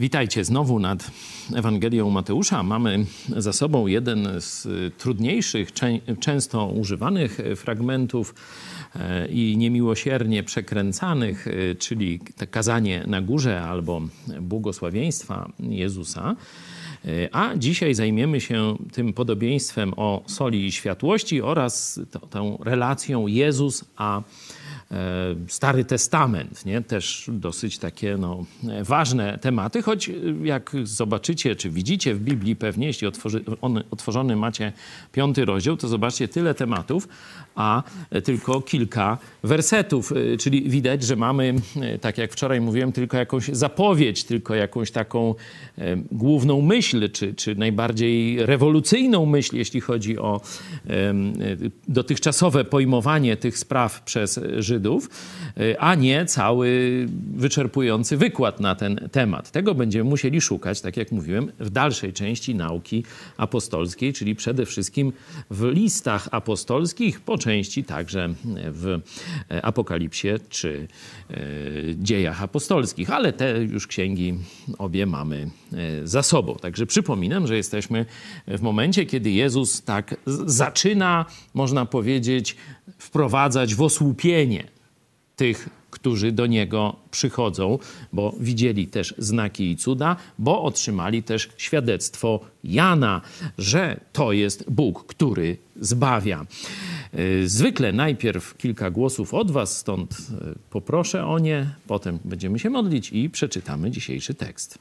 Witajcie znowu nad Ewangelią Mateusza. Mamy za sobą jeden z trudniejszych, często używanych fragmentów e, i niemiłosiernie przekręcanych, e, czyli kazanie na górze albo błogosławieństwa Jezusa. E, a dzisiaj zajmiemy się tym podobieństwem o soli i światłości oraz tą relacją Jezus a Stary Testament, nie? też dosyć takie no, ważne tematy, choć jak zobaczycie, czy widzicie w Biblii pewnie, jeśli otworzy, on, otworzony macie piąty rozdział, to zobaczcie tyle tematów, a tylko kilka wersetów, e, czyli widać, że mamy, e, tak jak wczoraj mówiłem, tylko jakąś zapowiedź, tylko jakąś taką główną myśl, czy, czy najbardziej rewolucyjną myśl, jeśli chodzi o dotychczasowe pojmowanie tych spraw przez Żydów Żydów, y, a nie cały wyczerpujący wykład na ten temat. Tego będziemy musieli szukać, tak jak mówiłem, w dalszej części nauki apostolskiej, czyli przede wszystkim w listach apostolskich, po części także w Apokalipsie czy y, dziejach apostolskich, ale te już księgi obie mamy y, za sobą. Także przypominam, że jesteśmy w momencie, kiedy Jezus tak zaczyna, można powiedzieć, wprowadzać w osłupienie tych, którzy do Niego przychodzą, bo widzieli też znaki i cuda, bo otrzymali też świadectwo Jana, że to jest Bóg, który zbawia. Y, zwykle najpierw kilka głosów od Was, stąd y, poproszę o nie, potem będziemy się modlić i przeczytamy dzisiejszy tekst.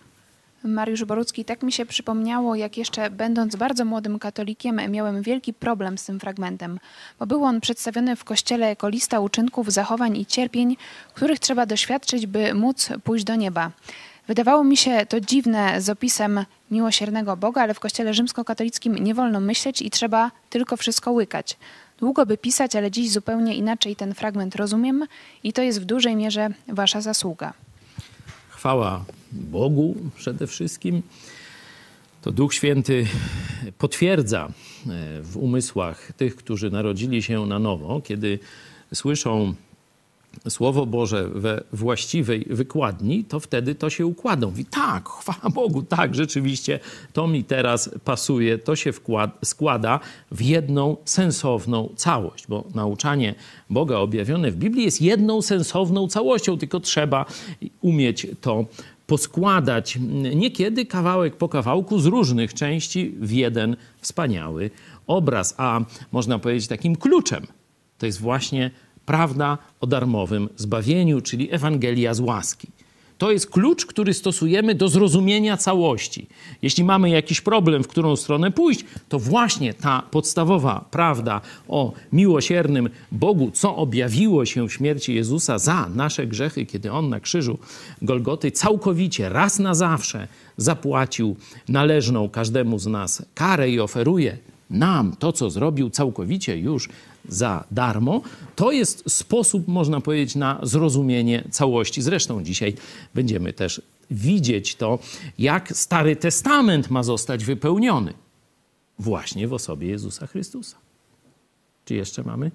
Mariusz Borucki, tak mi się przypomniało, jak jeszcze będąc bardzo młodym katolikiem, miałem wielki problem z tym fragmentem, bo był on przedstawiony w kościele jako lista uczynków, zachowań i cierpień, których trzeba doświadczyć, by móc pójść do nieba. Wydawało mi się to dziwne z opisem miłosiernego Boga, ale w kościele rzymskokatolickim nie wolno myśleć i trzeba tylko wszystko łykać. Długo by pisać, ale dziś zupełnie inaczej ten fragment rozumiem i to jest w dużej mierze wasza zasługa. Chwała Bogu przede wszystkim. To Duch Święty potwierdza e, w umysłach tych, którzy narodzili się na nowo, kiedy słyszą Słowo Boże we właściwej wykładni, to wtedy to się układa. Mówi, tak, chwała Bogu, tak, rzeczywiście to mi teraz pasuje, to się wkład, składa w jedną sensowną całość, bo nauczanie Boga objawione w Biblii jest jedną sensowną całością, tylko trzeba umieć to poskładać niekiedy kawałek po kawałku z różnych części w jeden wspaniały obraz. A można powiedzieć takim kluczem to jest właśnie prawda o darmowym zbawieniu, czyli Ewangelia z łaski. To jest klucz, który stosujemy do zrozumienia całości. Jeśli mamy jakiś problem, w którą stronę pójść, to właśnie ta podstawowa prawda o miłosiernym Bogu, co objawiło się w śmierci Jezusa za nasze grzechy, kiedy On na krzyżu Golgoty całkowicie, raz na zawsze zapłacił należną każdemu z nas karę i oferuje nam to, co zrobił całkowicie już za darmo, to jest sposób, można powiedzieć, na zrozumienie całości. Zresztą dzisiaj będziemy też widzieć to, jak Stary Testament ma zostać wypełniony właśnie w osobie Jezusa Chrystusa. Czy jeszcze mamy?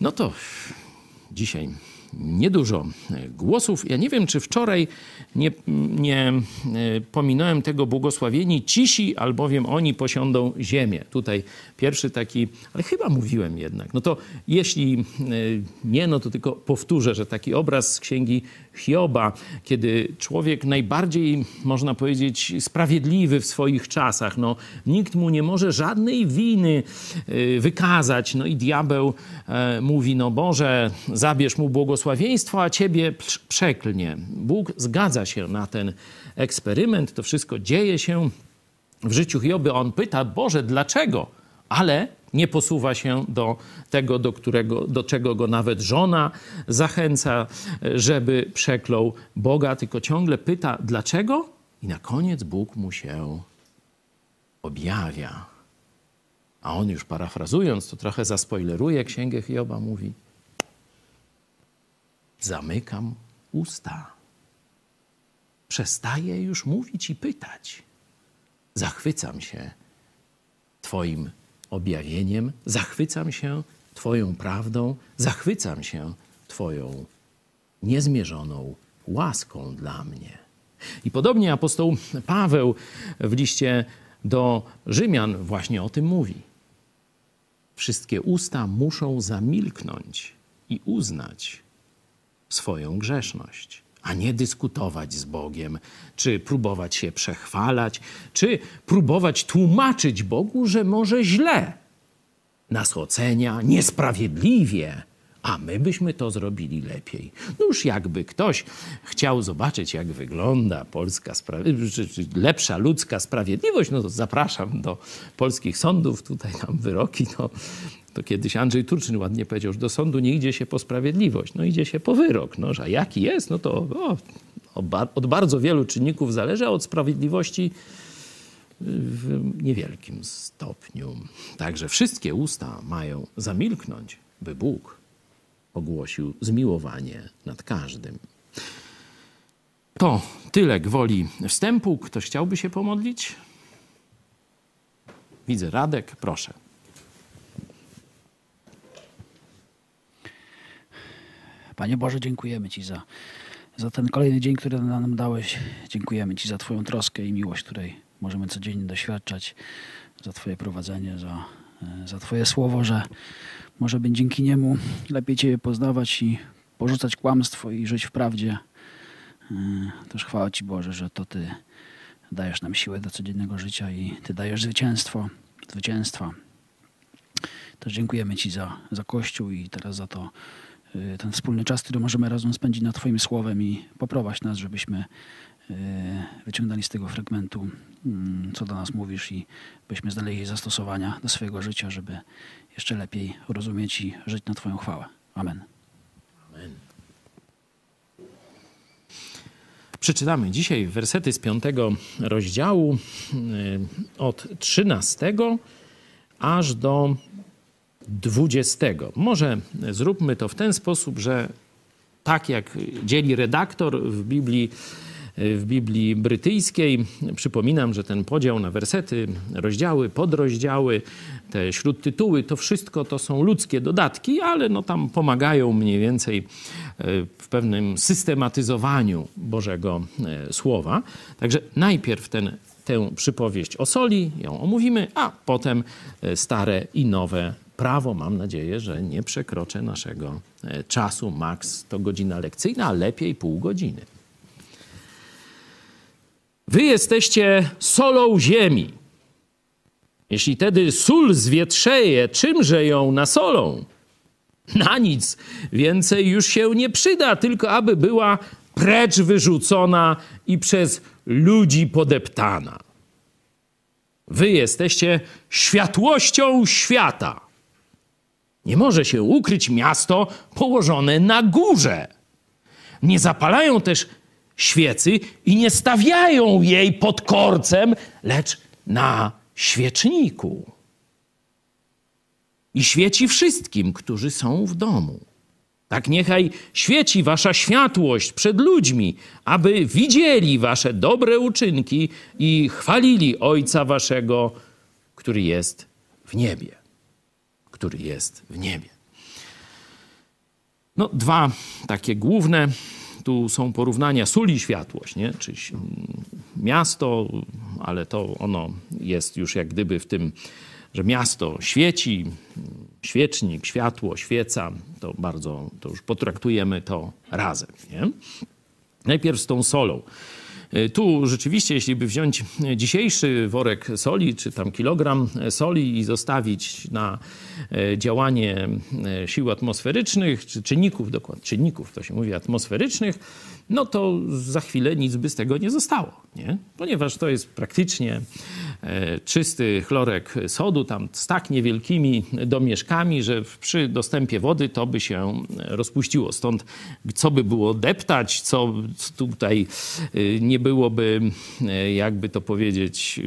No to dzisiaj niedużo głosów. Ja nie wiem, czy wczoraj nie, nie e, pominąłem tego błogosławieni cisi, albowiem oni posiądą ziemię. Tutaj pierwszy taki, ale chyba mówiłem jednak. No to jeśli e, nie, no to tylko powtórzę, że taki obraz z księgi Hioba, kiedy człowiek najbardziej, można powiedzieć, sprawiedliwy w swoich czasach, no nikt mu nie może żadnej winy e, wykazać, no i diabeł mówi, no Boże, zabierz mu błogosławieństwo, a ciebie przeklnie. Bóg zgadza się na ten eksperyment. To wszystko dzieje się w życiu Hioby. On pyta, Boże, dlaczego? Ale nie posuwa się do tego, do, którego, do czego go nawet żona zachęca, żeby przeklął Boga, tylko ciągle pyta, dlaczego? I na koniec Bóg mu się objawia. A on już parafrazując, to trochę zaspoileruje księgę Hioba, mówi: Zamykam usta przestaję już mówić i pytać. Zachwycam się Twoim objawieniem, zachwycam się Twoją prawdą, zachwycam się Twoją niezmierzoną łaską dla mnie. I podobnie apostoł Paweł w liście do Rzymian właśnie o tym mówi. Wszystkie usta muszą zamilknąć i uznać swoją grzeszność, a nie dyskutować z Bogiem, czy próbować się przechwalać, czy próbować tłumaczyć Bogu, że może źle nas ocenia, niesprawiedliwie a my byśmy to zrobili lepiej. No już jakby ktoś chciał zobaczyć, jak wygląda polska lepsza ludzka sprawiedliwość, no to zapraszam do polskich sądów, tutaj tam wyroki, no, to kiedyś Andrzej Turczyn ładnie powiedział, że do sądu nie idzie się po sprawiedliwość, no idzie się po wyrok. No, a jaki jest, no to o, od bardzo wielu czynników zależy, a od sprawiedliwości w niewielkim stopniu. Także wszystkie usta mają zamilknąć, by Bóg ogłosił zmiłowanie nad każdym. To tyle gwoli wstępu. Ktoś chciałby się pomodlić? Widzę Radek, proszę. Panie Boże, dziękujemy Ci za, za ten kolejny dzień, który nam dałeś. Dziękujemy Ci za Twoją troskę i miłość, której możemy codziennie doświadczać, za Twoje prowadzenie, za, za Twoje słowo, że może być dzięki niemu lepiej Ciebie poznawać i porzucać kłamstwo i żyć w prawdzie. E, też chwała Ci Boże, że to Ty dajesz nam siłę do codziennego życia i Ty dajesz zwycięstwo, zwycięstwa. Też dziękujemy Ci za, za Kościół i teraz za to e, ten wspólny czas, który możemy razem spędzić nad Twoim słowem i poprowadź nas, żebyśmy e, wyciągnęli z tego fragmentu, mm, co do nas mówisz i byśmy znaleźli zastosowania do swojego życia, żeby jeszcze lepiej rozumieć i żyć na Twoją chwałę. Amen. Amen. Przeczytamy dzisiaj wersety z piątego rozdziału y, od trzynastego aż do dwudziestego. Może zróbmy to w ten sposób, że tak jak dzieli redaktor w Biblii, w Biblii brytyjskiej. Przypominam, że ten podział na wersety, rozdziały, podrozdziały, te śródtytuły, to wszystko to są ludzkie dodatki, ale no tam pomagają mniej więcej e, w pewnym systematyzowaniu Bożego e, Słowa. Także najpierw ten, tę przypowieść o soli, ją omówimy, a potem e, stare i nowe prawo. Mam nadzieję, że nie przekroczę naszego czasu. Max to godzina lekcyjna, a lepiej pół godziny. Wy jesteście solą ziemi. Jeśli tedy sól zwietrzeje, czymże ją nasolą? Na nic więcej już się nie przyda, tylko aby była precz wyrzucona i przez ludzi podeptana. Wy jesteście światłością świata. Nie może się ukryć miasto położone na górze. Nie zapalają też świecy i nie stawiają jej pod korcem, lecz na świeczniku. I świeci wszystkim, którzy są w domu. Tak niechaj świeci wasza światłość przed ludźmi, aby widzieli wasze dobre uczynki i chwalili Ojca waszego, który jest w niebie. Który jest w niebie. No, dwa takie główne tu są porównania sól i światłość, nie? Czyli miasto, ale to ono jest już jak gdyby w tym, że miasto świeci, świecznik, światło, świeca, to bardzo, to już potraktujemy to razem, nie? Najpierw z tą solą. E, tu rzeczywiście, jeśli by wziąć dzisiejszy worek soli, czy tam kilogram soli i zostawić na e, działanie e, sił atmosferycznych, czy czynników, dokładnie czynników, to się mówi atmosferycznych, no to za chwilę nic by z tego nie zostało, nie? ponieważ to jest praktycznie e, czysty chlorek sodu, tam z tak niewielkimi domieszkami, że przy dostępie wody to by się rozpuściło. Stąd co by było deptać, co tutaj e, nie byłoby, e, jakby to powiedzieć,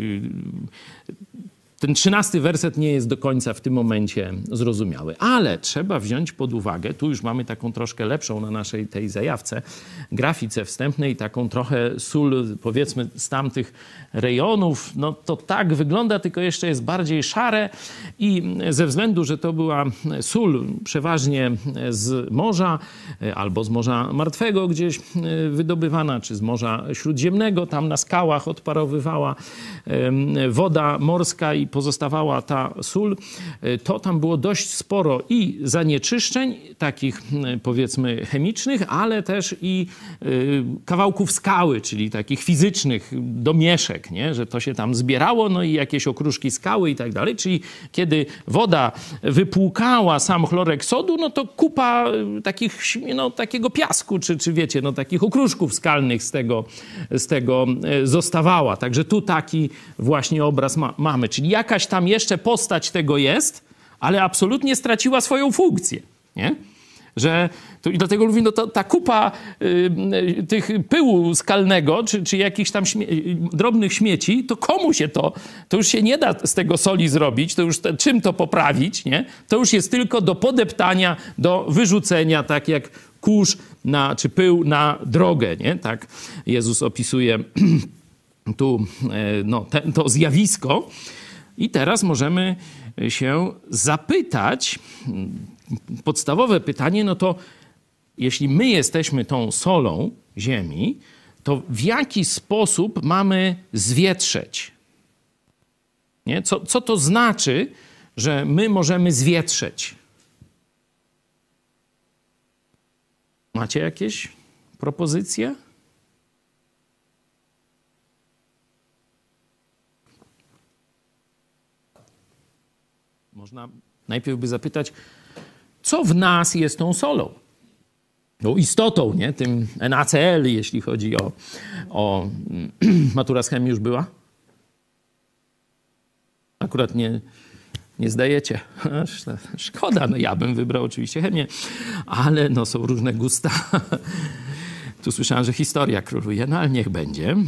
ten trzynasty werset nie jest do końca w tym momencie zrozumiały, ale trzeba wziąć pod uwagę, tu już mamy taką troszkę lepszą na naszej tej zajawce, grafice wstępnej, taką trochę sól, powiedzmy, z tamtych rejonów. No to tak wygląda, tylko jeszcze jest bardziej szare i ze względu, że to była sól przeważnie z morza albo z Morza Martwego gdzieś wydobywana, czy z Morza Śródziemnego, tam na skałach odparowywała woda morska i pozostawała ta sól, e, to tam było dość sporo i zanieczyszczeń, takich powiedzmy chemicznych, ale też i e, kawałków skały, czyli takich fizycznych domieszek, nie? że to się tam zbierało, no i jakieś okruszki skały i tak dalej. Czyli kiedy woda wypłukała sam chlorek sodu, no to kupa takich, no, takiego piasku, czy, czy wiecie, no, takich okruszków skalnych z tego, z tego zostawała. Także tu taki właśnie obraz ma, mamy. Czyli jakaś tam jeszcze postać tego jest, ale absolutnie straciła swoją funkcję. Nie? Że to, I dlatego mówi, no to, ta kupa y, tych pyłu skalnego, czy, czy jakichś tam śmie drobnych śmieci, to komu się to, to już się nie da z tego soli zrobić, to już te, czym to poprawić, nie? To już jest tylko do podeptania, do wyrzucenia, tak jak kurz na, czy pył na drogę, nie? Tak Jezus opisuje tu e, no, te, to zjawisko. I teraz możemy się zapytać, podstawowe pytanie, no to jeśli my jesteśmy tą solą ziemi, to w jaki sposób mamy zwietrzeć? Nie? Co, co to znaczy, że my możemy zwietrzeć? Macie jakieś propozycje? Można najpierw by zapytać, co w nas jest tą solą? No, istotą, nie? Tym NaCl, jeśli chodzi o, o matura z chemii już była? Akurat nie, nie zdajecie. Szkoda, no ja bym wybrał oczywiście chemię, ale no są różne gusta. Tu słyszałem, że historia króluje, no ale niech będzie.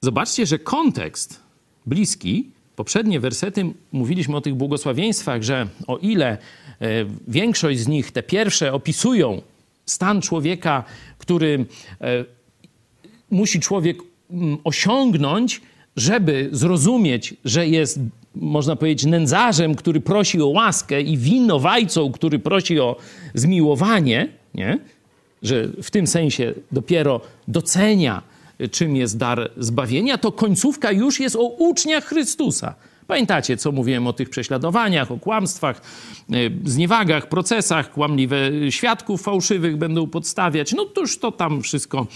Zobaczcie, że kontekst bliski. Poprzednie wersety mówiliśmy o tych błogosławieństwach, że o ile e, większość z nich, te pierwsze, opisują stan człowieka, który e, musi człowiek mm, osiągnąć, żeby zrozumieć, że jest, można powiedzieć, nędzarzem, który prosi o łaskę i winowajcą, który prosi o zmiłowanie, nie? że w tym sensie dopiero docenia czym jest dar zbawienia, to końcówka już jest o uczniach Chrystusa. Pamiętacie, co mówiłem o tych prześladowaniach, o kłamstwach, e, zniewagach, procesach, kłamliwe świadków fałszywych będą podstawiać. No to już to tam wszystko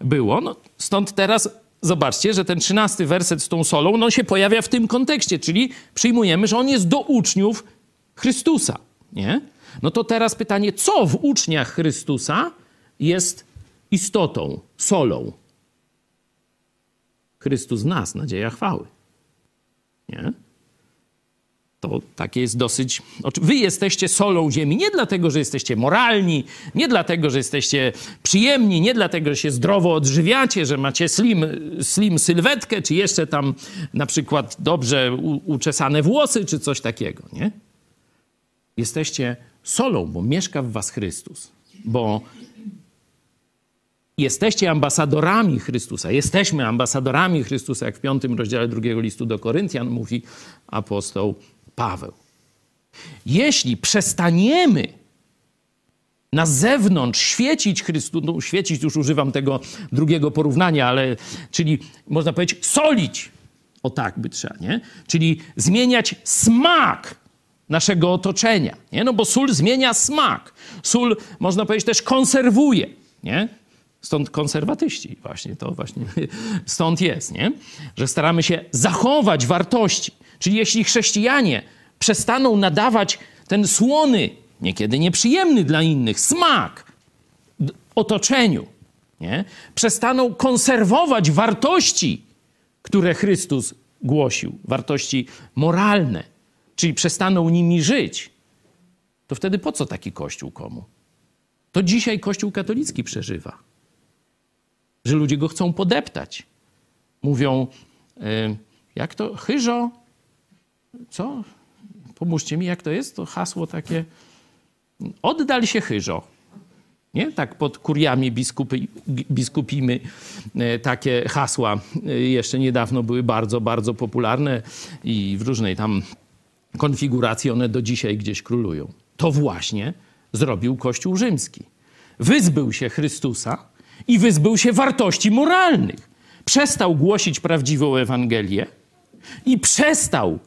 było. No, stąd teraz zobaczcie, że ten trzynasty werset z tą solą, no się pojawia w tym kontekście, czyli przyjmujemy, że on jest do uczniów Chrystusa, nie? No to teraz pytanie, co w uczniach Chrystusa jest istotą, solą? Chrystus nas, nadzieja chwały. Nie? To takie jest dosyć. Wy jesteście solą ziemi nie dlatego, że jesteście moralni, nie dlatego, że jesteście przyjemni, nie dlatego, że się zdrowo odżywiacie, że macie slim, slim sylwetkę, czy jeszcze tam na przykład dobrze uczesane włosy, czy coś takiego. Nie? Jesteście solą, bo mieszka w Was Chrystus. Bo Jesteście ambasadorami Chrystusa. Jesteśmy ambasadorami Chrystusa, jak w piątym rozdziale drugiego listu do Koryntian mówi apostoł Paweł. Jeśli przestaniemy na zewnątrz świecić Chrystus, no świecić już używam tego drugiego porównania, ale czyli można powiedzieć solić, o tak by trzeba, nie? Czyli zmieniać smak naszego otoczenia, nie? No bo sól zmienia smak. Sól, można powiedzieć, też konserwuje, nie? Stąd konserwatyści właśnie, to właśnie stąd jest, nie? Że staramy się zachować wartości. Czyli jeśli chrześcijanie przestaną nadawać ten słony, niekiedy nieprzyjemny dla innych, smak otoczeniu, nie? przestaną konserwować wartości, które Chrystus głosił, wartości moralne, czyli przestaną nimi żyć, to wtedy po co taki kościół komu? To dzisiaj Kościół katolicki przeżywa że ludzie go chcą podeptać. Mówią, jak to? Chyżo? Co? Pomóżcie mi, jak to jest? To hasło takie. Oddal się chyżo. Nie? Tak pod kuriami biskupy, biskupimy e, takie hasła e, jeszcze niedawno były bardzo, bardzo popularne i w różnej tam konfiguracji one do dzisiaj gdzieś królują. To właśnie zrobił Kościół rzymski. Wyzbył się Chrystusa i wyzbył się wartości moralnych. Przestał głosić prawdziwą Ewangelię i przestał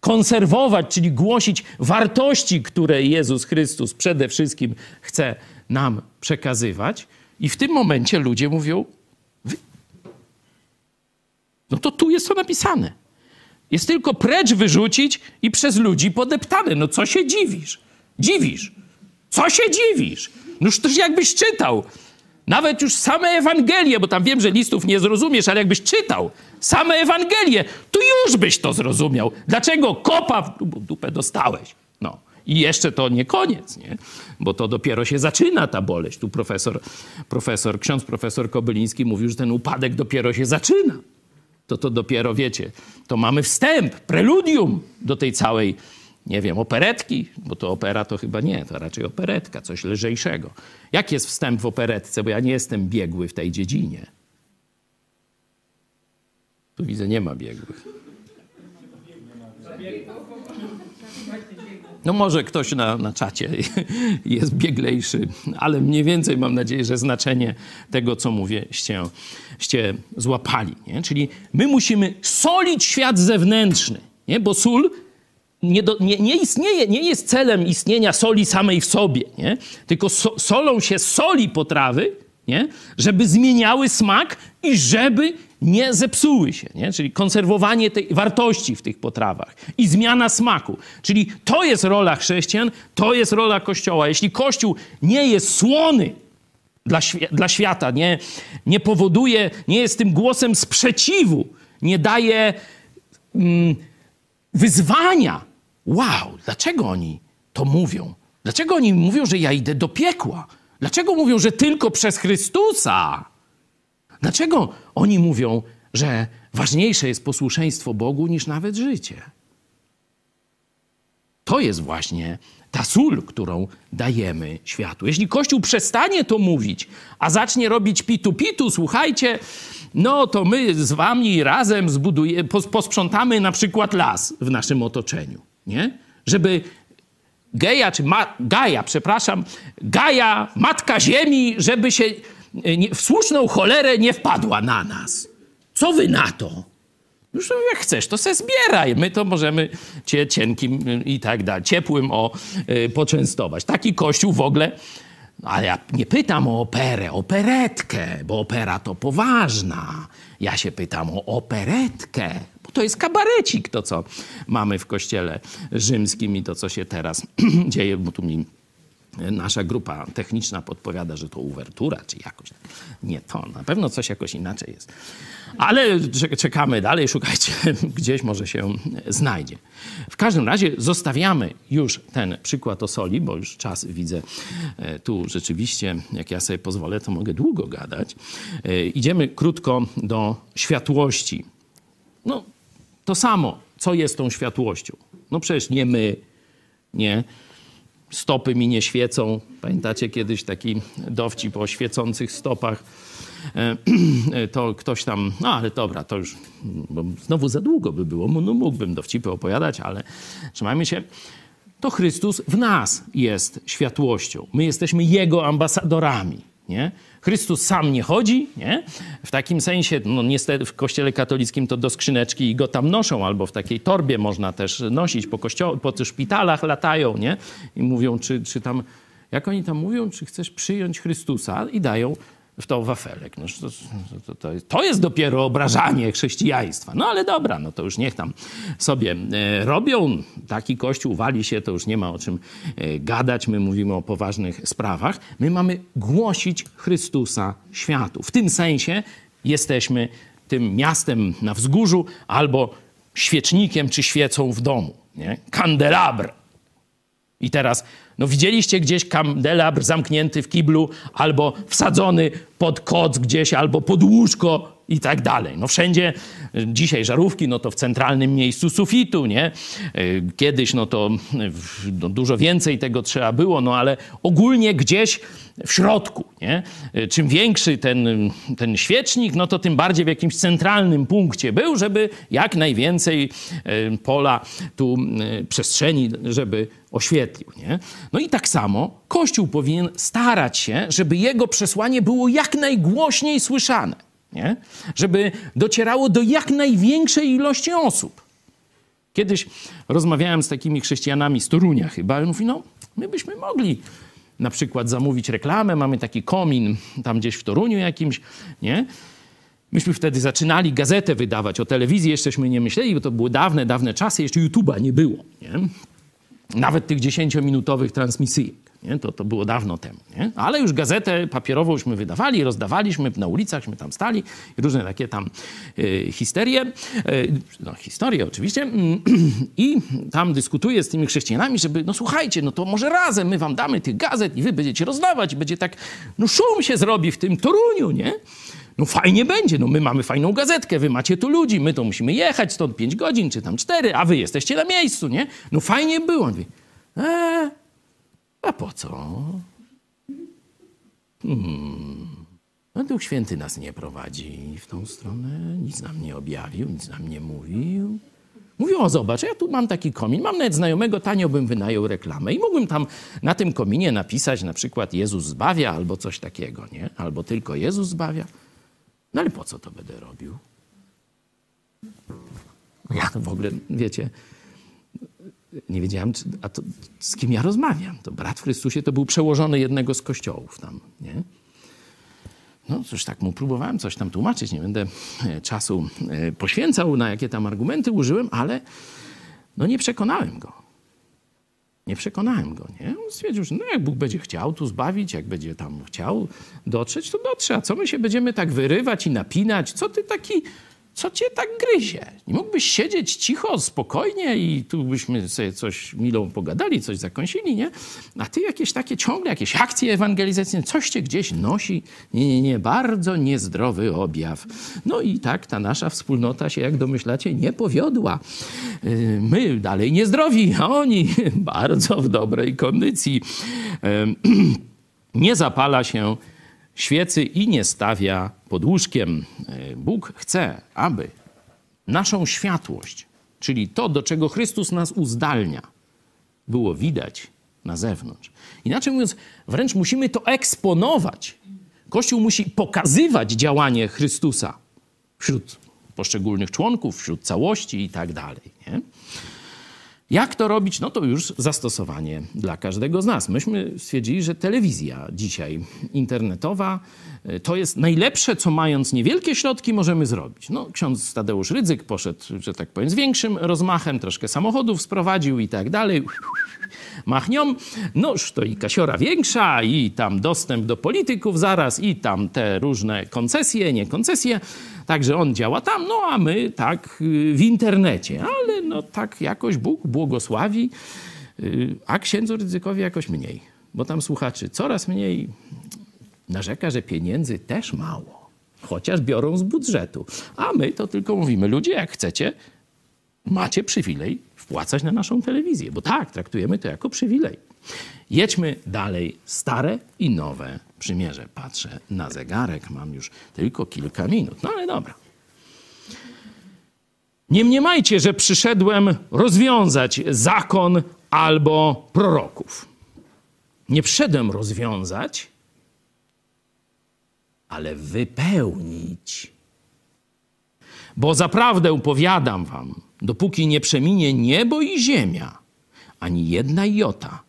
konserwować, czyli głosić wartości, które Jezus Chrystus przede wszystkim chce nam przekazywać. I w tym momencie ludzie mówią: No to tu jest to napisane. Jest tylko precz wyrzucić i przez ludzi podeptane. No co się dziwisz? Dziwisz. Co się dziwisz? Noż też jakbyś czytał. Nawet już same Ewangelie, bo tam wiem, że listów nie zrozumiesz, ale jakbyś czytał same Ewangelie, to już byś to zrozumiał. Dlaczego kopa w dupę dostałeś? No. I jeszcze to nie koniec, nie? bo to dopiero się zaczyna ta boleść. Tu profesor, profesor, ksiądz profesor Kobyliński mówił, że ten upadek dopiero się zaczyna. To to dopiero, wiecie, to mamy wstęp, preludium do tej całej, nie wiem, operetki, bo to opera to chyba nie, to raczej operetka, coś lżejszego. Jak jest wstęp w operetce, bo ja nie jestem biegły w tej dziedzinie. Tu widzę, nie ma biegłych. No może ktoś na, na czacie jest bieglejszy, ale mniej więcej mam nadzieję, że znaczenie tego, co mówię, ście, ście złapali. Nie? Czyli my musimy solić świat zewnętrzny, nie? bo sól nie, do, nie, nie, istnieje, nie jest celem istnienia soli samej w sobie, nie? tylko so, solą się soli potrawy, nie? żeby zmieniały smak i żeby nie zepsuły się, nie? czyli konserwowanie tej wartości w tych potrawach i zmiana smaku. Czyli to jest rola chrześcijan, to jest rola Kościoła. Jeśli Kościół nie jest słony dla, dla świata, nie, nie powoduje, nie jest tym głosem sprzeciwu, nie daje mm, wyzwania. Wow, dlaczego oni to mówią? Dlaczego oni mówią, że ja idę do piekła? Dlaczego mówią, że tylko przez Chrystusa? Dlaczego oni mówią, że ważniejsze jest posłuszeństwo Bogu niż nawet życie? To jest właśnie ta sól, którą dajemy światu. Jeśli Kościół przestanie to mówić, a zacznie robić pitu-pitu, słuchajcie, no to my z wami razem zbudujemy, posprzątamy na przykład las w naszym otoczeniu, nie? Żeby Geja, czy Ma Gaja, przepraszam, Gaja, Matka Ziemi, żeby się w słuszną cholerę nie wpadła na nas. Co wy na to? Już jak chcesz, to se zbieraj. My to możemy cię cienkim i tak dalej, ciepłym o y, poczęstować. Taki kościół w ogóle, ale ja nie pytam o operę, operetkę, bo opera to poważna. Ja się pytam o operetkę, to jest kabarecik, to co mamy w kościele rzymskim i to, co się teraz dzieje, bo tu mi nasza grupa techniczna podpowiada, że to uwertura, czy jakoś. Nie to, na pewno coś jakoś inaczej jest. Ale czekamy dalej, szukajcie, gdzieś może się znajdzie. W każdym razie zostawiamy już ten przykład o soli, bo już czas widzę e, tu rzeczywiście, jak ja sobie pozwolę, to mogę długo gadać. E, idziemy krótko do światłości. No, to samo, co jest tą światłością. No przecież nie my, nie stopy mi nie świecą. Pamiętacie kiedyś taki dowcip o świecących stopach? E, to ktoś tam, no ale dobra, to już bo znowu za długo by było. No mógłbym dowcipy opowiadać, ale trzymajmy się. To Chrystus w nas jest światłością. My jesteśmy Jego ambasadorami. Nie? Chrystus sam nie chodzi, nie? W takim sensie, no niestety w kościele katolickim to do skrzyneczki go tam noszą, albo w takiej torbie można też nosić, po, kościoł, po szpitalach latają, nie? I mówią, czy, czy tam, jak oni tam mówią, czy chcesz przyjąć Chrystusa i dają w to wafelek. No, to, to, to, to, jest dopiero obrażanie chrześcijaństwa. No ale dobra, no to już niech tam sobie e, robią. Taki kościół wali się, to już nie ma o czym e, gadać. My mówimy o poważnych sprawach. My mamy głosić Chrystusa światu. W tym sensie jesteśmy tym miastem na wzgórzu albo świecznikiem czy świecą w domu. Nie? Kandelabr. I teraz no widzieliście gdzieś kandelabr zamknięty w kiblu albo wsadzony pod koc gdzieś albo pod łóżko i tak dalej. No wszędzie dzisiaj żarówki, no to w centralnym miejscu sufitu, nie? Kiedyś no to no dużo więcej tego trzeba było, no ale ogólnie gdzieś w środku, nie? Czym większy ten, ten świecznik, no to tym bardziej w jakimś centralnym punkcie był, żeby jak najwięcej pola tu przestrzeni, żeby oświetlił, nie? No i tak samo Kościół powinien starać się, żeby jego przesłanie było jak najgłośniej słyszane nie? żeby docierało do jak największej ilości osób. Kiedyś rozmawiałem z takimi chrześcijanami z Torunia chyba i mówi, no my byśmy mogli na przykład zamówić reklamę, mamy taki komin tam gdzieś w Toruniu jakimś, nie? Myśmy wtedy zaczynali gazetę wydawać, o telewizji jeszcześmy nie myśleli, bo to były dawne, dawne czasy, jeszcze YouTube'a nie było, nie? Nawet tych dziesięciominutowych transmisyjek. Nie? To, to było dawno temu. Nie? Ale już gazetę papierowąśmy wydawali, rozdawaliśmy na ulicach, my tam stali i różne takie tam y, histerie, y, no historie oczywiście i tam dyskutuję z tymi chrześcijanami, żeby no słuchajcie, no to może razem my wam damy tych gazet i wy będziecie rozdawać będzie tak, no szum się zrobi w tym Toruniu, nie? No fajnie będzie, no my mamy fajną gazetkę, wy macie tu ludzi, my to musimy jechać stąd 5 godzin czy tam 4, a wy jesteście na miejscu, nie? No fajnie było. On mówi, eee, a po co? Hmm. No Duch Święty nas nie prowadzi w tą stronę, nic nam nie objawił, nic nam nie mówił. Mówił, o zobacz, ja tu mam taki komin, mam nawet znajomego, tanio bym wynajął reklamę i mógłbym tam na tym kominie napisać na przykład Jezus zbawia albo coś takiego, nie? Albo tylko Jezus zbawia. No ale po co to będę robił? Ja w ogóle, wiecie, nie wiedziałem, czy, a to, z kim ja rozmawiam. To brat w Chrystusie to był przełożony jednego z kościołów tam, nie? No cóż, tak mu próbowałem coś tam tłumaczyć, nie będę e, czasu e, poświęcał, na jakie tam argumenty użyłem, ale no nie przekonałem go. Nie przekonałem go, nie? On stwierdził, że no jak Bóg będzie chciał tu zbawić, jak będzie tam chciał dotrzeć, to dotrze. A co my się będziemy tak wyrywać i napinać? Co ty taki co cię tak gryzie? Nie mógłbyś siedzieć cicho, spokojnie i tu byśmy sobie coś milą pogadali, coś zakąsili, nie? A ty jakieś takie ciągle, jakieś akcje ewangelizacyjne, coś cię gdzieś nosi. Nie, nie, nie, bardzo niezdrowy objaw. No i tak ta nasza wspólnota się, jak domyślacie, nie powiodła. Y, my dalej niezdrowi, a oni bardzo w dobrej kondycji. Nie zapala się świecy i nie stawia pod łóżkiem. E, Bóg chce, aby naszą światłość, czyli to, do czego Chrystus nas uzdalnia, było widać na zewnątrz. Inaczej mówiąc, wręcz musimy to eksponować. Kościół musi pokazywać działanie Chrystusa wśród poszczególnych członków, wśród całości i tak dalej. Nie? Jak to robić? No to już zastosowanie dla każdego z nas. Myśmy stwierdzili, że telewizja dzisiaj internetowa e, to jest najlepsze, co mając niewielkie środki możemy zrobić. No, ksiądz Tadeusz Rydzyk poszedł, że tak powiem, z większym rozmachem, troszkę samochodów sprowadził i tak dalej. Machnią. Noż to i kasiora większa, i tam dostęp do polityków zaraz, i tam te różne koncesje, nie koncesje. Także on działa tam, no a my tak y, w internecie. Ale no tak jakoś Bóg błogosławi, y, a księdzu ryzykowi jakoś mniej. Bo tam słuchaczy coraz mniej narzeka, że pieniędzy też mało. Chociaż biorą z budżetu. A my to tylko mówimy, ludzie jak chcecie, macie przywilej wpłacać na naszą telewizję. Bo tak, traktujemy to jako przywilej. Jedźmy dalej. Stare i nowe przymierze. Patrzę na zegarek, mam już tylko kilka minut. No ale dobra. Nie mniemajcie, że przyszedłem rozwiązać zakon albo proroków. Nie przyszedłem rozwiązać, ale wypełnić. Bo zaprawdę powiadam wam, dopóki nie przeminie niebo i ziemia, ani jedna jota,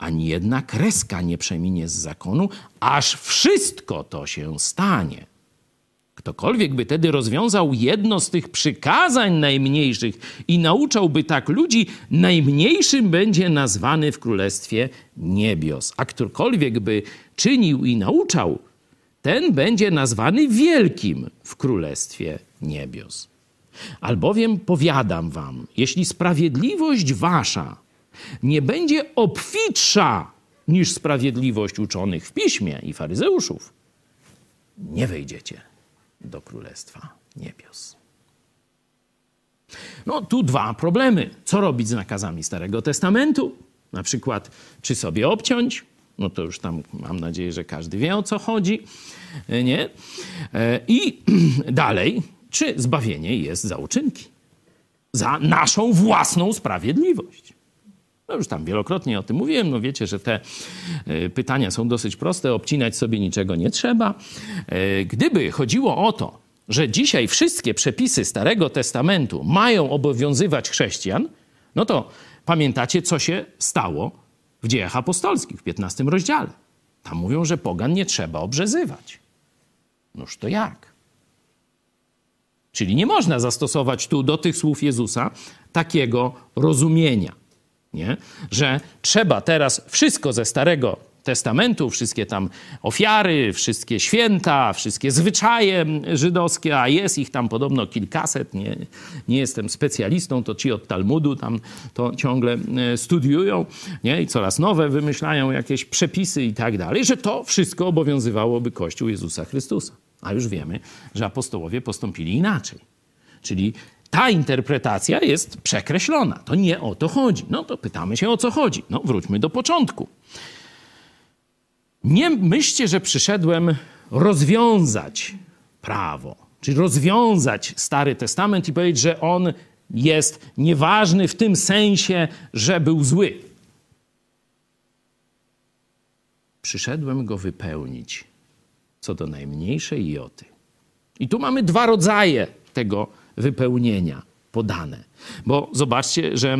ani jedna kreska nie przeminie z zakonu, aż wszystko to się stanie. Ktokolwiek by tedy rozwiązał jedno z tych przykazań najmniejszych i nauczałby tak ludzi, najmniejszym będzie nazwany w królestwie niebios. A ktokolwiek by czynił i nauczał, ten będzie nazwany wielkim w królestwie niebios. Albowiem powiadam wam, jeśli sprawiedliwość wasza nie będzie obfitsza niż sprawiedliwość uczonych w piśmie i faryzeuszów, nie wejdziecie do Królestwa Niebios. No tu dwa problemy. Co robić z nakazami Starego Testamentu? Na przykład, czy sobie obciąć? No to już tam mam nadzieję, że każdy wie o co chodzi, nie? E, I dalej, czy zbawienie jest za uczynki? Za naszą własną sprawiedliwość. No już tam wielokrotnie o tym mówiłem. No wiecie, że te e, pytania są dosyć proste. Obcinać sobie niczego nie trzeba. E, gdyby chodziło o to, że dzisiaj wszystkie przepisy Starego Testamentu mają obowiązywać chrześcijan, no to pamiętacie, co się stało w dziejach apostolskich w 15 rozdziale. Tam mówią, że pogan nie trzeba obrzezywać. Noż to jak? Czyli nie można zastosować tu do tych słów Jezusa takiego rozumienia, nie? że trzeba teraz wszystko ze Starego Testamentu, wszystkie tam ofiary, wszystkie święta, wszystkie zwyczaje żydowskie, a jest ich tam podobno kilkaset, nie, nie jestem specjalistą, to ci od Talmudu tam to ciągle e, studiują nie? i coraz nowe wymyślają jakieś przepisy i tak dalej, że to wszystko obowiązywałoby Kościół Jezusa Chrystusa. A już wiemy, że apostołowie postąpili inaczej. Czyli ta interpretacja jest przekreślona. To nie o to chodzi. No to pytamy się o co chodzi. No wróćmy do początku. Nie myślcie, że przyszedłem rozwiązać prawo, czyli rozwiązać Stary Testament i powiedzieć, że on jest nieważny w tym sensie, że był zły. Przyszedłem go wypełnić co do najmniejszej joty. I tu mamy dwa rodzaje tego wypełnienia podane. Bo zobaczcie, że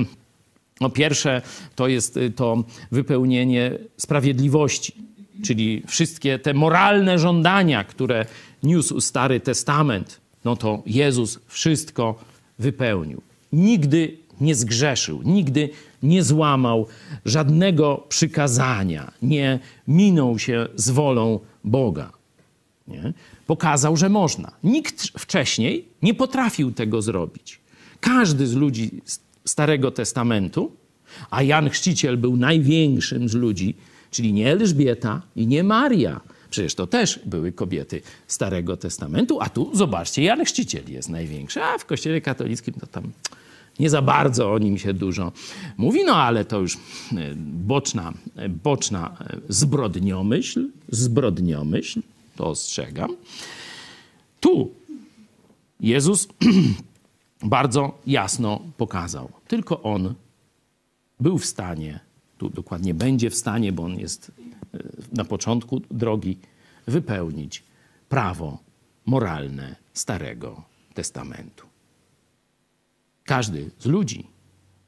no pierwsze to jest to wypełnienie sprawiedliwości czyli wszystkie te moralne żądania, które niósł Stary Testament, no to Jezus wszystko wypełnił. Nigdy nie zgrzeszył, nigdy nie złamał żadnego przykazania, nie minął się z wolą Boga. Nie? Pokazał, że można. Nikt wcześniej nie potrafił tego zrobić. Każdy z ludzi Starego Testamentu, a Jan Chrzciciel był największym z ludzi, Czyli nie Elżbieta i nie Maria. Przecież to też były kobiety Starego Testamentu, a tu zobaczcie, Jan Chrzciciel jest największy, a w Kościele katolickim to tam nie za bardzo o nim się dużo mówi, no ale to już e, boczna, e, boczna e, zbrodniomyśl, zbrodniomyśl, to ostrzegam. Tu Jezus bardzo jasno pokazał, tylko On był w stanie tu dokładnie będzie w stanie, bo on jest e, na początku drogi, wypełnić prawo moralne Starego Testamentu. Każdy z ludzi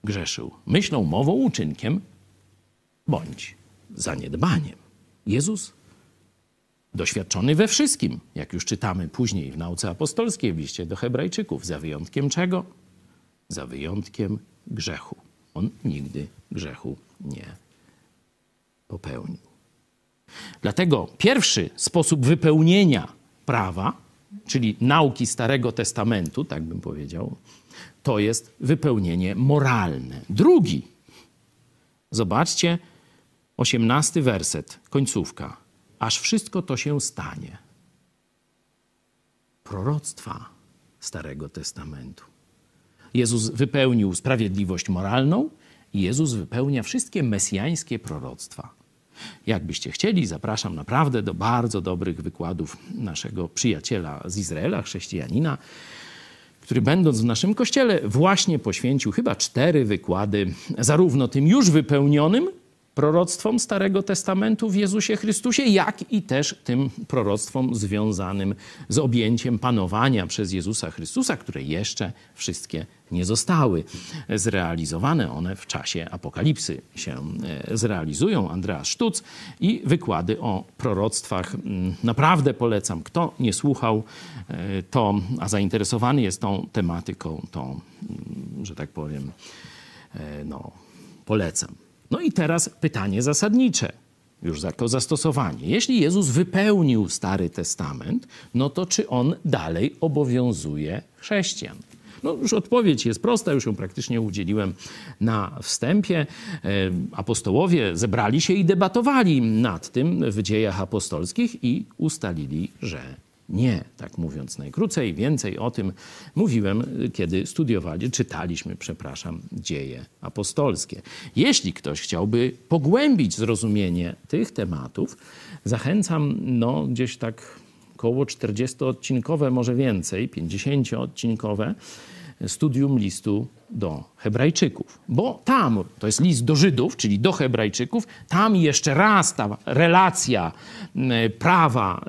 grzeszył myślą, mową, uczynkiem bądź zaniedbaniem. Jezus, doświadczony we wszystkim, jak już czytamy później w nauce apostolskiej w liście do Hebrajczyków, za wyjątkiem czego? Za wyjątkiem grzechu. On nigdy grzechu nie popełnił. Dlatego pierwszy sposób wypełnienia prawa, czyli nauki Starego Testamentu, tak bym powiedział, to jest wypełnienie moralne. Drugi, zobaczcie, osiemnasty werset, końcówka. Aż wszystko to się stanie. Proroctwa Starego Testamentu. Jezus wypełnił sprawiedliwość moralną, Jezus wypełnia wszystkie mesjańskie proroctwa. Jakbyście chcieli, zapraszam naprawdę do bardzo dobrych wykładów naszego przyjaciela z Izraela, chrześcijanina, który będąc w naszym kościele właśnie poświęcił chyba cztery wykłady, zarówno tym już wypełnionym proroctwom Starego Testamentu w Jezusie Chrystusie, jak i też tym proroctwom związanym z objęciem panowania przez Jezusa Chrystusa, które jeszcze wszystkie nie zostały zrealizowane. One w czasie apokalipsy się e, zrealizują. Andreas Sztuc i wykłady o proroctwach. Mm, naprawdę polecam. Kto nie słuchał, e, to, a zainteresowany jest tą tematyką, to, mm, że tak powiem, e, no, polecam. No i teraz pytanie zasadnicze, już jako zastosowanie. Jeśli Jezus wypełnił Stary Testament, no to czy on dalej obowiązuje chrześcijan? No już odpowiedź jest prosta, już ją praktycznie udzieliłem na wstępie. E, apostołowie zebrali się i debatowali nad tym w dziejach apostolskich i ustalili, że Nie, tak mówiąc najkrócej, więcej o tym mówiłem, kiedy studiowali, czytaliśmy, przepraszam, dzieje apostolskie. Jeśli ktoś chciałby pogłębić zrozumienie tych tematów, zachęcam, no gdzieś tak około 40-odcinkowe, może więcej, 50-odcinkowe studium listu do Hebrajczyków. Bo tam, to jest list do Żydów, czyli do Hebrajczyków, tam jeszcze raz ta relacja prawa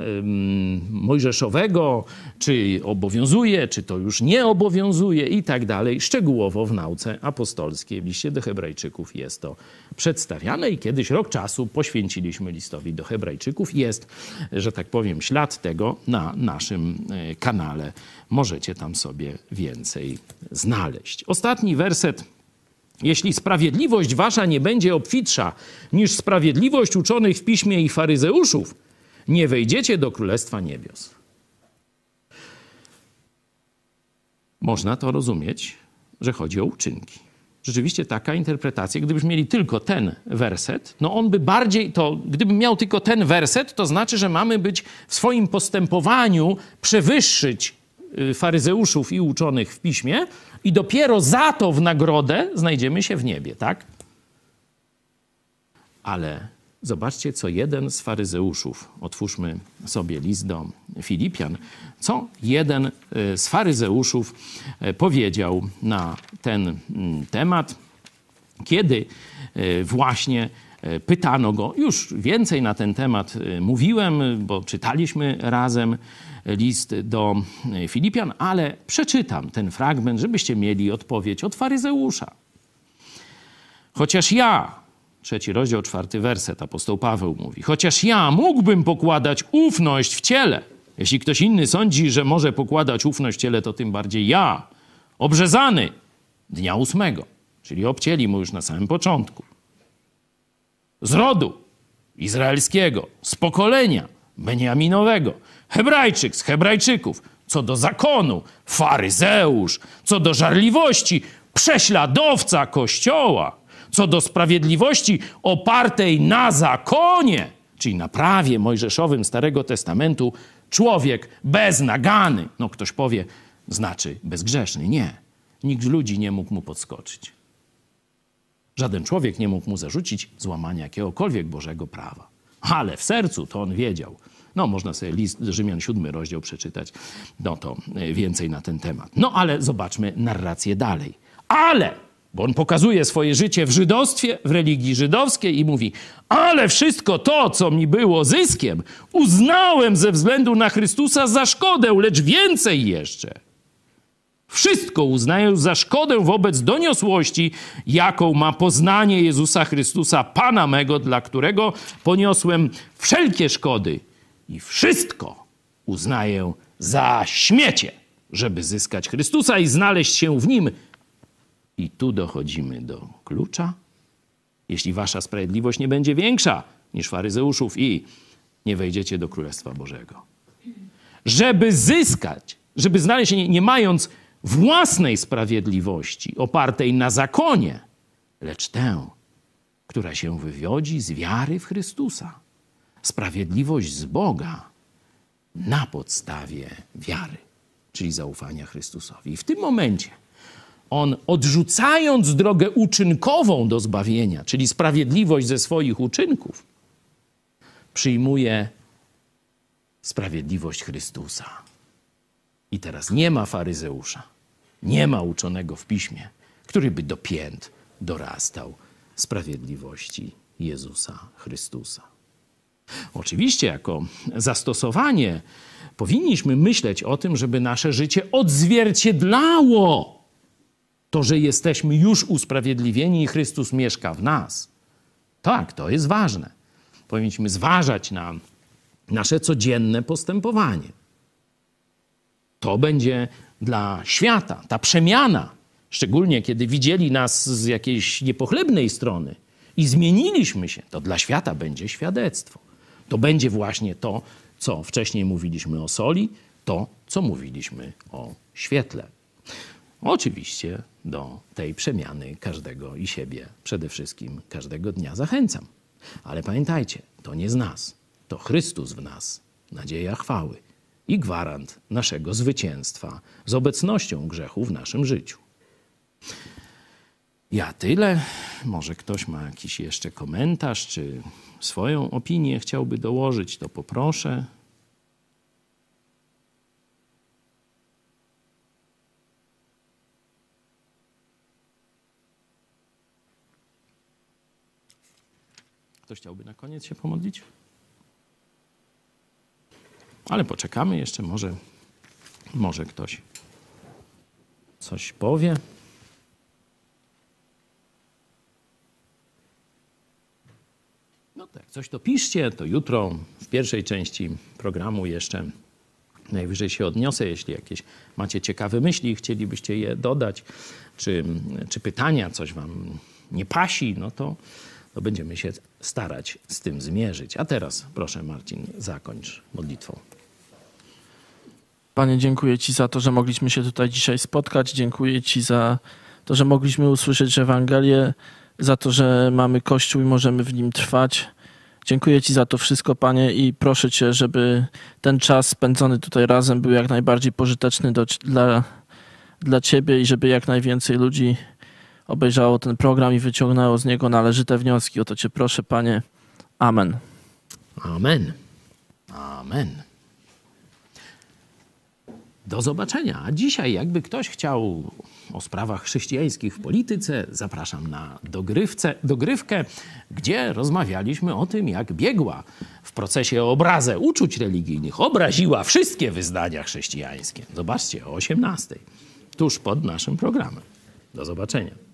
mojżeszowego, czy obowiązuje, czy to już nie obowiązuje i tak dalej, szczegółowo w nauce apostolskiej, w liście do Hebrajczyków jest to przedstawiane i kiedyś rok czasu poświęciliśmy listowi do Hebrajczyków. Jest, że tak powiem, ślad tego na naszym e, kanale. Możecie tam sobie więcej znaleźć. Ostatni werset. Jeśli sprawiedliwość wasza nie będzie obfitsza niż sprawiedliwość uczonych w piśmie i faryzeuszów, nie wejdziecie do Królestwa Niebios. Można to rozumieć, że chodzi o uczynki rzeczywiście taka interpretacja, gdybyśmy mieli tylko ten werset, no on by bardziej, to gdybym miał tylko ten werset, to znaczy, że mamy być w swoim postępowaniu przewyższyć y, faryzeuszów i uczonych w piśmie i dopiero za to w nagrodę znajdziemy się w niebie, tak? Ale Zobaczcie, co jeden z faryzeuszów, otwórzmy sobie list do Filipian, co jeden e, z faryzeuszów e, powiedział na ten mm, temat, kiedy e, właśnie pytano go, już więcej na ten temat mówiłem, bo czytaliśmy razem list do Filipian, ale przeczytam ten fragment, żebyście mieli odpowiedź od faryzeusza. Chociaż ja, Trzeci rozdział, czwarty werset, apostoł Paweł mówi: Chociaż ja mógłbym pokładać ufność w ciele. Jeśli ktoś inny sądzi, że może pokładać ufność w ciele, to tym bardziej ja, obrzezany dnia ósmego, czyli obcięli mu już na samym początku. Z rodu izraelskiego, z pokolenia Beniaminowego, Hebrajczyk z Hebrajczyków, co do zakonu, faryzeusz, co do żarliwości, prześladowca kościoła co do sprawiedliwości opartej na zakonie, czyli na prawie mojżeszowym Starego Testamentu, człowiek bez nagany, no ktoś powie, znaczy bezgrzeszny. Nie. Nikt z ludzi nie mógł mu podskoczyć. Żaden człowiek nie mógł mu zarzucić złamania jakiegokolwiek Bożego prawa. Ale w sercu to on wiedział. No, można sobie list Rzymian, siódmy rozdział przeczytać, no to więcej na ten temat. No, ale zobaczmy narrację dalej. Ale bo on pokazuje swoje życie w żydostwie, w religii żydowskiej i mówi: Ale wszystko to, co mi było zyskiem, uznałem ze względu na Chrystusa za szkodę, lecz więcej jeszcze. Wszystko uznaję za szkodę wobec doniosłości, jaką ma poznanie Jezusa Chrystusa, Pana mego, dla którego poniosłem wszelkie szkody i wszystko uznaję za śmiecie, żeby zyskać Chrystusa i znaleźć się w Nim i tu dochodzimy do klucza. Jeśli wasza sprawiedliwość nie będzie większa niż faryzeuszów i nie wejdziecie do Królestwa Bożego. Żeby zyskać, żeby znaleźć się nie, nie mając własnej sprawiedliwości opartej na zakonie, lecz tę, która się wywiodzi z wiary w Chrystusa. Sprawiedliwość z Boga na podstawie wiary, czyli zaufania Chrystusowi. I w tym momencie on odrzucając drogę uczynkową do zbawienia, czyli sprawiedliwość ze swoich uczynków, przyjmuje sprawiedliwość Chrystusa. I teraz nie ma faryzeusza, nie ma uczonego w piśmie, który by do pięt dorastał sprawiedliwości Jezusa Chrystusa. Oczywiście, jako zastosowanie, powinniśmy myśleć o tym, żeby nasze życie odzwierciedlało to, że jesteśmy już usprawiedliwieni i Chrystus mieszka w nas. Tak, to jest ważne. Powinniśmy zważać na nasze codzienne postępowanie. To będzie dla świata ta przemiana, szczególnie kiedy widzieli nas z jakiejś niepochlebnej strony i zmieniliśmy się, to dla świata będzie świadectwo. To będzie właśnie to, co wcześniej mówiliśmy o soli, to, co mówiliśmy o świetle. Oczywiście do tej przemiany każdego i siebie przede wszystkim każdego dnia zachęcam. Ale pamiętajcie, to nie z nas, to Chrystus w nas, nadzieja chwały. i gwarant naszego zwycięstwa z obecnością grzechu w naszym życiu. Ja tyle. Może ktoś ma jakiś jeszcze komentarz, czy swoją opinię chciałby dołożyć, to poproszę. Ktoś chciałby na koniec się pomodlić? Ale poczekamy jeszcze, może, może ktoś coś powie. Tak, coś to piszcie, to jutro w pierwszej części programu jeszcze najwyżej się odniosę, jeśli jakieś macie ciekawe myśli i chcielibyście je dodać, czy, czy pytania, coś wam nie pasi, no to, to będziemy się starać z tym zmierzyć. A teraz proszę Marcin, zakończ modlitwą. Panie, dziękuję Ci za to, że mogliśmy się tutaj dzisiaj spotkać. Dziękuję Ci za to, że mogliśmy usłyszeć Ewangelię, za to, że mamy Kościół i możemy w nim trwać. Dziękuję Ci za to wszystko, Panie, i proszę Cię, żeby ten czas spędzony tutaj razem był jak najbardziej pożyteczny do, dla, dla Ciebie i żeby jak najwięcej ludzi obejrzało ten program i wyciągnęło z niego należyte wnioski. O to Cię proszę, Panie. Amen. Amen. Amen. Do zobaczenia. A dzisiaj, jakby ktoś chciał o sprawach chrześcijańskich w polityce, zapraszam na dogrywce, dogrywkę, gdzie rozmawialiśmy o tym, jak biegła w procesie obrazę uczuć religijnych, obraziła wszystkie wyznania chrześcijańskie. Zobaczcie, o 18, tuż pod naszym programem. Do zobaczenia.